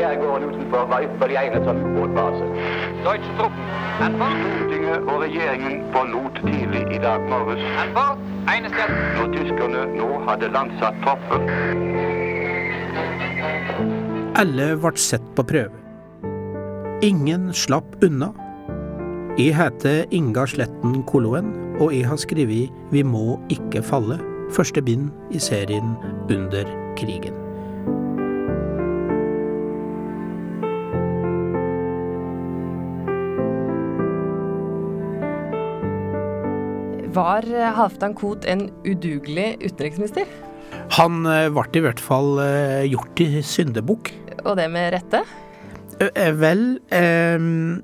skjærgården utenfor var ypperlig egnet som ubåtbase. Deutsche Truppen. Stortinget og regjeringen forlot tidlig i dag morges når tyskerne nå hadde landsatt troppen. Alle ble sett på prøve. Ingen slapp unna. Jeg heter Inga Sletten Koloen, og jeg har skrevet Vi må ikke falle, første bind i serien Under krigen. Var Halvdan Koht en udugelig utenriksminister? Han eh, ble i hvert fall eh, gjort til syndebukk. Og det med rette? Eh, eh, Vel, ehm,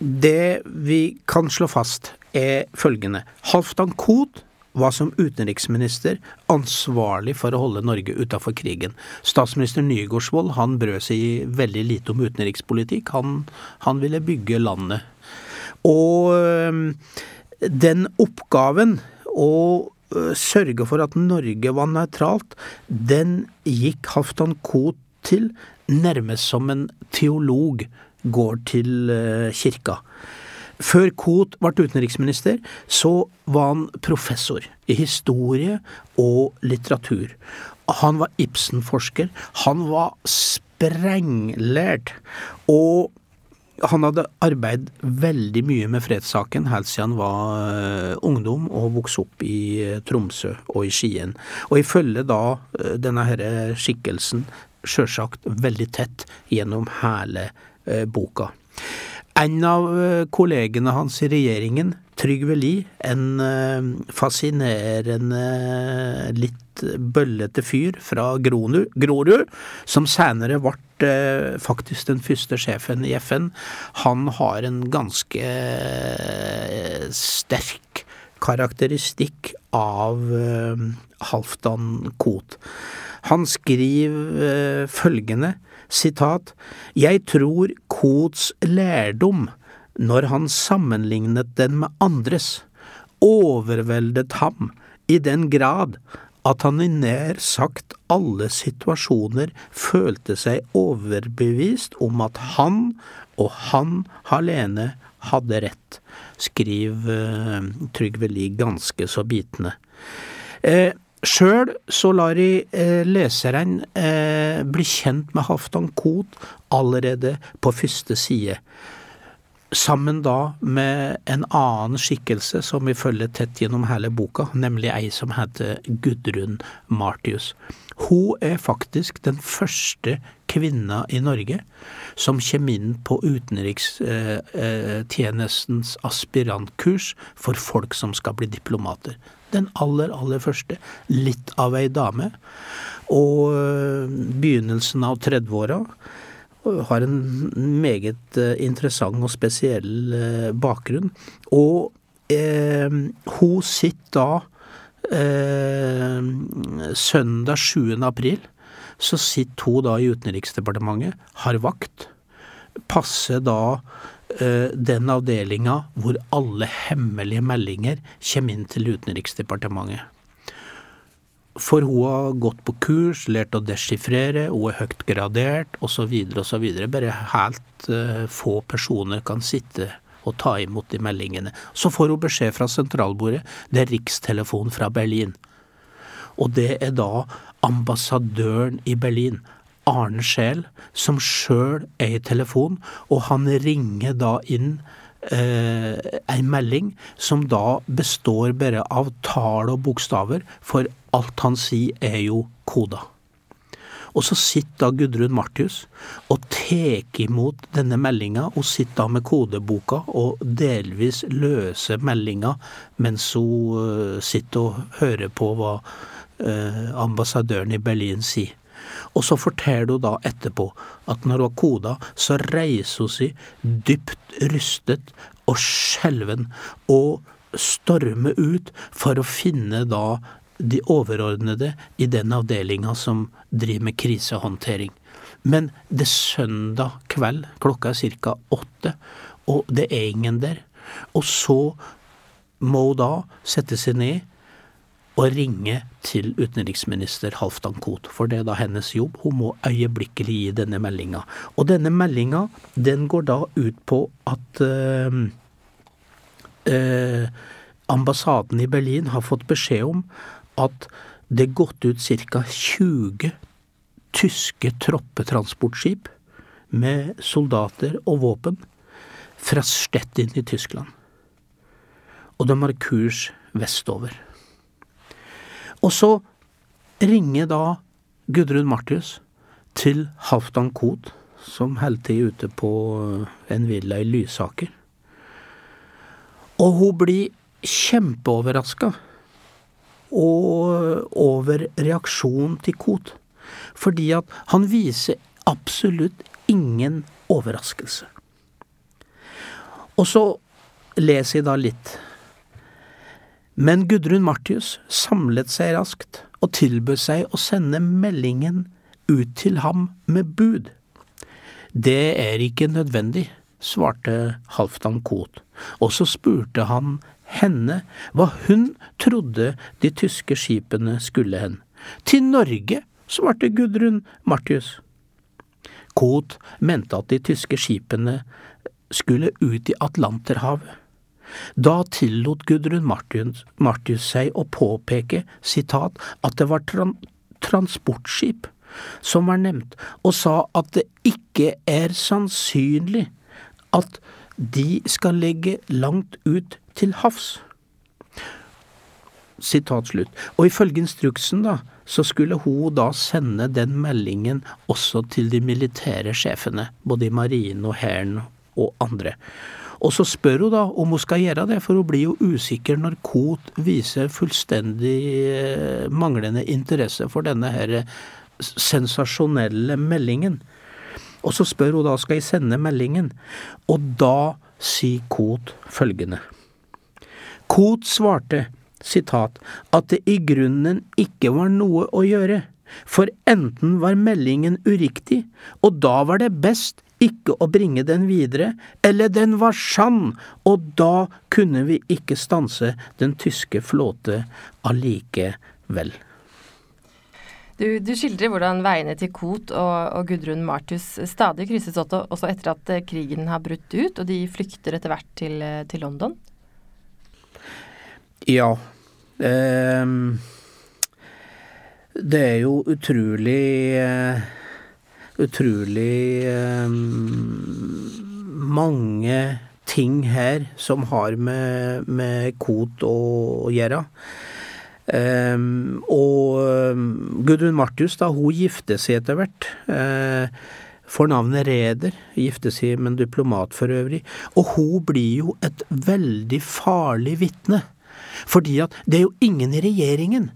det vi kan slå fast er følgende. Halvdan Koht var som utenriksminister ansvarlig for å holde Norge utafor krigen. Statsminister Nygaardsvold han brød seg veldig lite om utenrikspolitikk. Han, han ville bygge landet. Og øhm, den oppgaven å sørge for at Norge var nøytralt, den gikk Halvdan Koht til nærmest som en teolog går til kirka. Før Koht ble utenriksminister, så var han professor i historie og litteratur. Han var Ibsen-forsker. Han var sprenglært. Og han hadde arbeidet veldig mye med fredssaken helt siden han var eh, ungdom og vokste opp i eh, Tromsø og i Skien. Og ifølge da eh, denne her skikkelsen sjølsagt veldig tett gjennom hele boka. En av kollegene hans i regjeringen, Trygve Lie, en eh, fascinerende, litt bøllete fyr fra Grorud, som senere ble eh, faktisk den første sjefen i FN, han har en ganske eh, sterk karakteristikk av Halvdan Koht. Han skriver følgende, sitat, Jeg tror Kots lærdom, når han sammenlignet den med andres, overveldet ham i den grad at han i nær sagt alle situasjoner følte seg overbevist om at han og han alene hadde rett, skriver eh, Trygve Lie ganske så bitende. Eh, Sjøl så lar jeg eh, leseren eh, bli kjent med Halvdan Koht allerede på første side. Sammen da med en annen skikkelse som vi følger tett gjennom hele boka, nemlig ei som heter Gudrun Martius. Hun er faktisk den første kvinna i Norge som kommer inn på utenrikstjenestens aspirantkurs for folk som skal bli diplomater. Den aller, aller første. Litt av ei dame. Og øh, begynnelsen av 30-åra har en meget eh, interessant og spesiell eh, bakgrunn. Og eh, hun sitter da eh, søndag 7. april, så sitter hun da i Utenriksdepartementet, har vakt, passer da eh, den avdelinga hvor alle hemmelige meldinger kommer inn til Utenriksdepartementet. For hun har gått på kurs, lært å deschiffrere, hun er høyt gradert osv. osv. Bare helt uh, få personer kan sitte og ta imot de meldingene. Så får hun beskjed fra sentralbordet. Det er rikstelefon fra Berlin. Og det er da ambassadøren i Berlin, Arne Scheel, som sjøl er i telefon, og han ringer da inn eh, en melding som da består bare av tall og bokstaver, for alt han sier er jo koda. Og så sitter da Gudrun Martius og tar imot denne meldinga, og sitter da med kodeboka og delvis løser meldinga mens hun eh, sitter og hører på hva eh, ambassadøren i Berlin sier. Og så forteller hun da etterpå at når hun har koda, så reiser hun seg dypt rystet og skjelven og stormer ut for å finne da de overordnede i den avdelinga som driver med krisehåndtering. Men det er søndag kveld, klokka er ca. åtte, og det er ingen der. Og så må hun da sette seg ned og ringe til utenriksminister Halvdan Koht, for det er da hennes jobb. Hun må øyeblikkelig gi denne meldinga. Og denne meldinga, den går da ut på at eh, eh, ambassaden i Berlin har fått beskjed om at det gått ut ca. 20 tyske troppetransportskip med soldater og våpen fra Stettin i Tyskland. Og de har kurs vestover. Og så ringer da Gudrun Martius til Halvdan Koht, som holder til ute på en villa i Lysaker. Og hun blir kjempeoverraska over reaksjonen til Koht. Fordi at han viser absolutt ingen overraskelse. Og så leser jeg da litt. Men Gudrun Martius samlet seg raskt og tilbød seg å sende meldingen ut til ham med bud. Det er ikke nødvendig, svarte Halvdan Koht, og så spurte han henne hva hun trodde de tyske skipene skulle hen. Til Norge, svarte Gudrun Martius. Koht mente at de tyske skipene skulle ut i Atlanterhavet. Da tillot Gudrun Martius, seg å påpeke, citat, at det var tran transportskip som var nevnt, og sa at det ikke er sannsynlig at de skal legge langt ut til havs. Sitat slutt. Og ifølge instruksen, da, så skulle hun da sende den meldingen også til de militære sjefene, både i marinen og hæren og andre. Og så spør hun da om hun skal gjøre det, for hun blir jo usikker når Koht viser fullstendig eh, manglende interesse for denne her sensasjonelle meldingen. Og så spør hun da skal jeg sende meldingen, og da sier Koht følgende. Koht svarte, sitat, at det i grunnen ikke var noe å gjøre, for enten var meldingen uriktig, og da var det best ikke å bringe den videre, eller den var sann, og da kunne vi ikke stanse den tyske flåte allikevel. Du, du skildrer hvordan veiene til Koht og, og Gudrun Martus stadig krysses også, også, etter at eh, krigen har brutt ut, og de flykter etter hvert til, eh, til London? Ja. Eh, det er jo utrolig eh, utrolig eh, mange ting her som har med, med kot å gjøre. Um, og um, Gudrun Martius, da, hun gifter seg etter hvert. Uh, får navnet Reder, gifter seg med en diplomat for øvrig. Og hun blir jo et veldig farlig vitne. Fordi at det er jo ingen i regjeringen,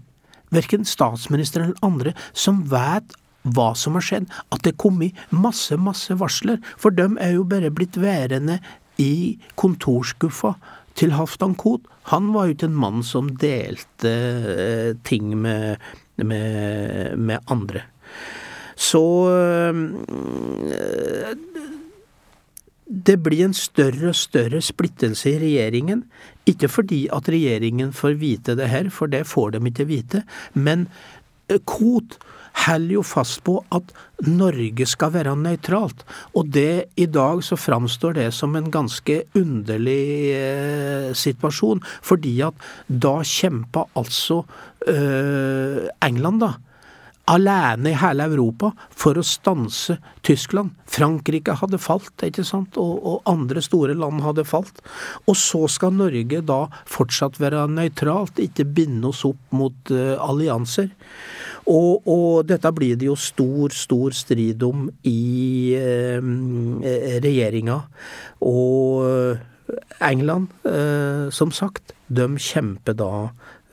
verken statsministeren eller andre, som vet hva som har skjedd. At det er kommet masse, masse varsler. For dem er jo bare blitt værende i kontorskuffa til Halvdan Koht. Han var jo ikke en mann som delte eh, ting med, med, med andre. Så øh, det blir en større og større splittelse i regjeringen. Ikke fordi at regjeringen får vite det her, for det får de ikke vite, men Koht holder jo fast på at Norge skal være nøytralt. Og det i dag så framstår det som en ganske underlig eh, situasjon, fordi at da kjempa altså eh, England, da alene i hele Europa for å stanse Tyskland. Frankrike hadde falt, ikke sant, og, og, andre store land hadde falt. Og så skal Norge da fortsatt være nøytralt, ikke binde oss opp mot uh, allianser. Og, og, dette blir det jo stor, stor strid om i eh, regjeringa. Og England, eh, som sagt, de kjemper da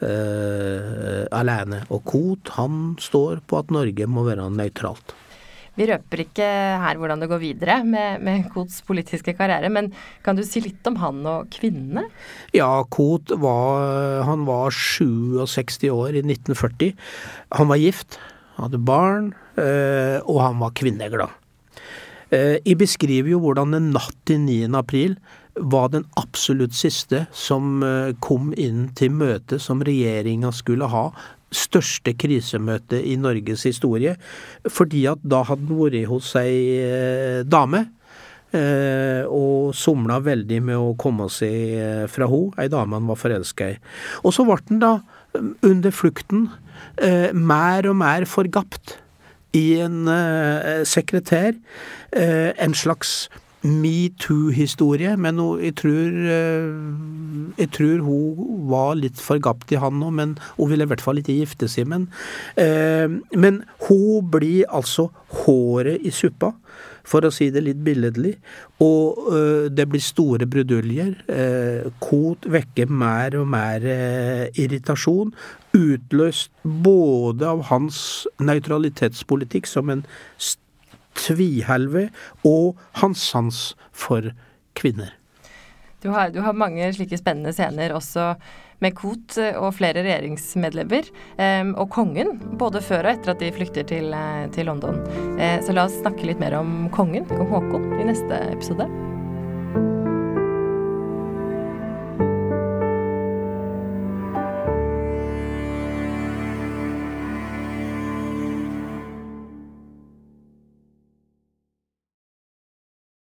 eh, alene. Og Koht han står på at Norge må være nøytralt. Vi røper ikke her hvordan det går videre med, med Kots politiske karriere, men kan du si litt om han og kvinnene? Ja, Kot var, han var 67 år i 1940. Han var gift, hadde barn, uh, og han var kvinneglad. I jeg beskriver jo hvordan en natt til 9. april var den absolutt siste som eh, kom inn til møtet som regjeringa skulle ha. Største krisemøte i Norges historie. Fordi at da hadde han vært hos ei eh, dame. Eh, og somla veldig med å komme seg fra henne, ei dame han var forelska i. Og så ble han da, under flukten, mer og mer forgapt i en sekretær. En slags metoo-historie, men jeg, tror, eh, jeg tror hun var litt forgapt i han nå, men hun ville i hvert fall ikke gifte seg. Men, eh, men hun blir altså håret i suppa, for å si det litt billedlig, og eh, det blir store bruduljer. Kot vekker mer og mer irritasjon, utløst både av hans nøytralitetspolitikk som en st tvihelve og hans sans for kvinner. Du har, du har, mange slike spennende scener også med Koht og flere regjeringsmedlemmer. Eh, og kongen, både før og etter at de flykter til, til London. Eh, så la oss snakke litt mer om kongen, kong Haakon, i neste episode.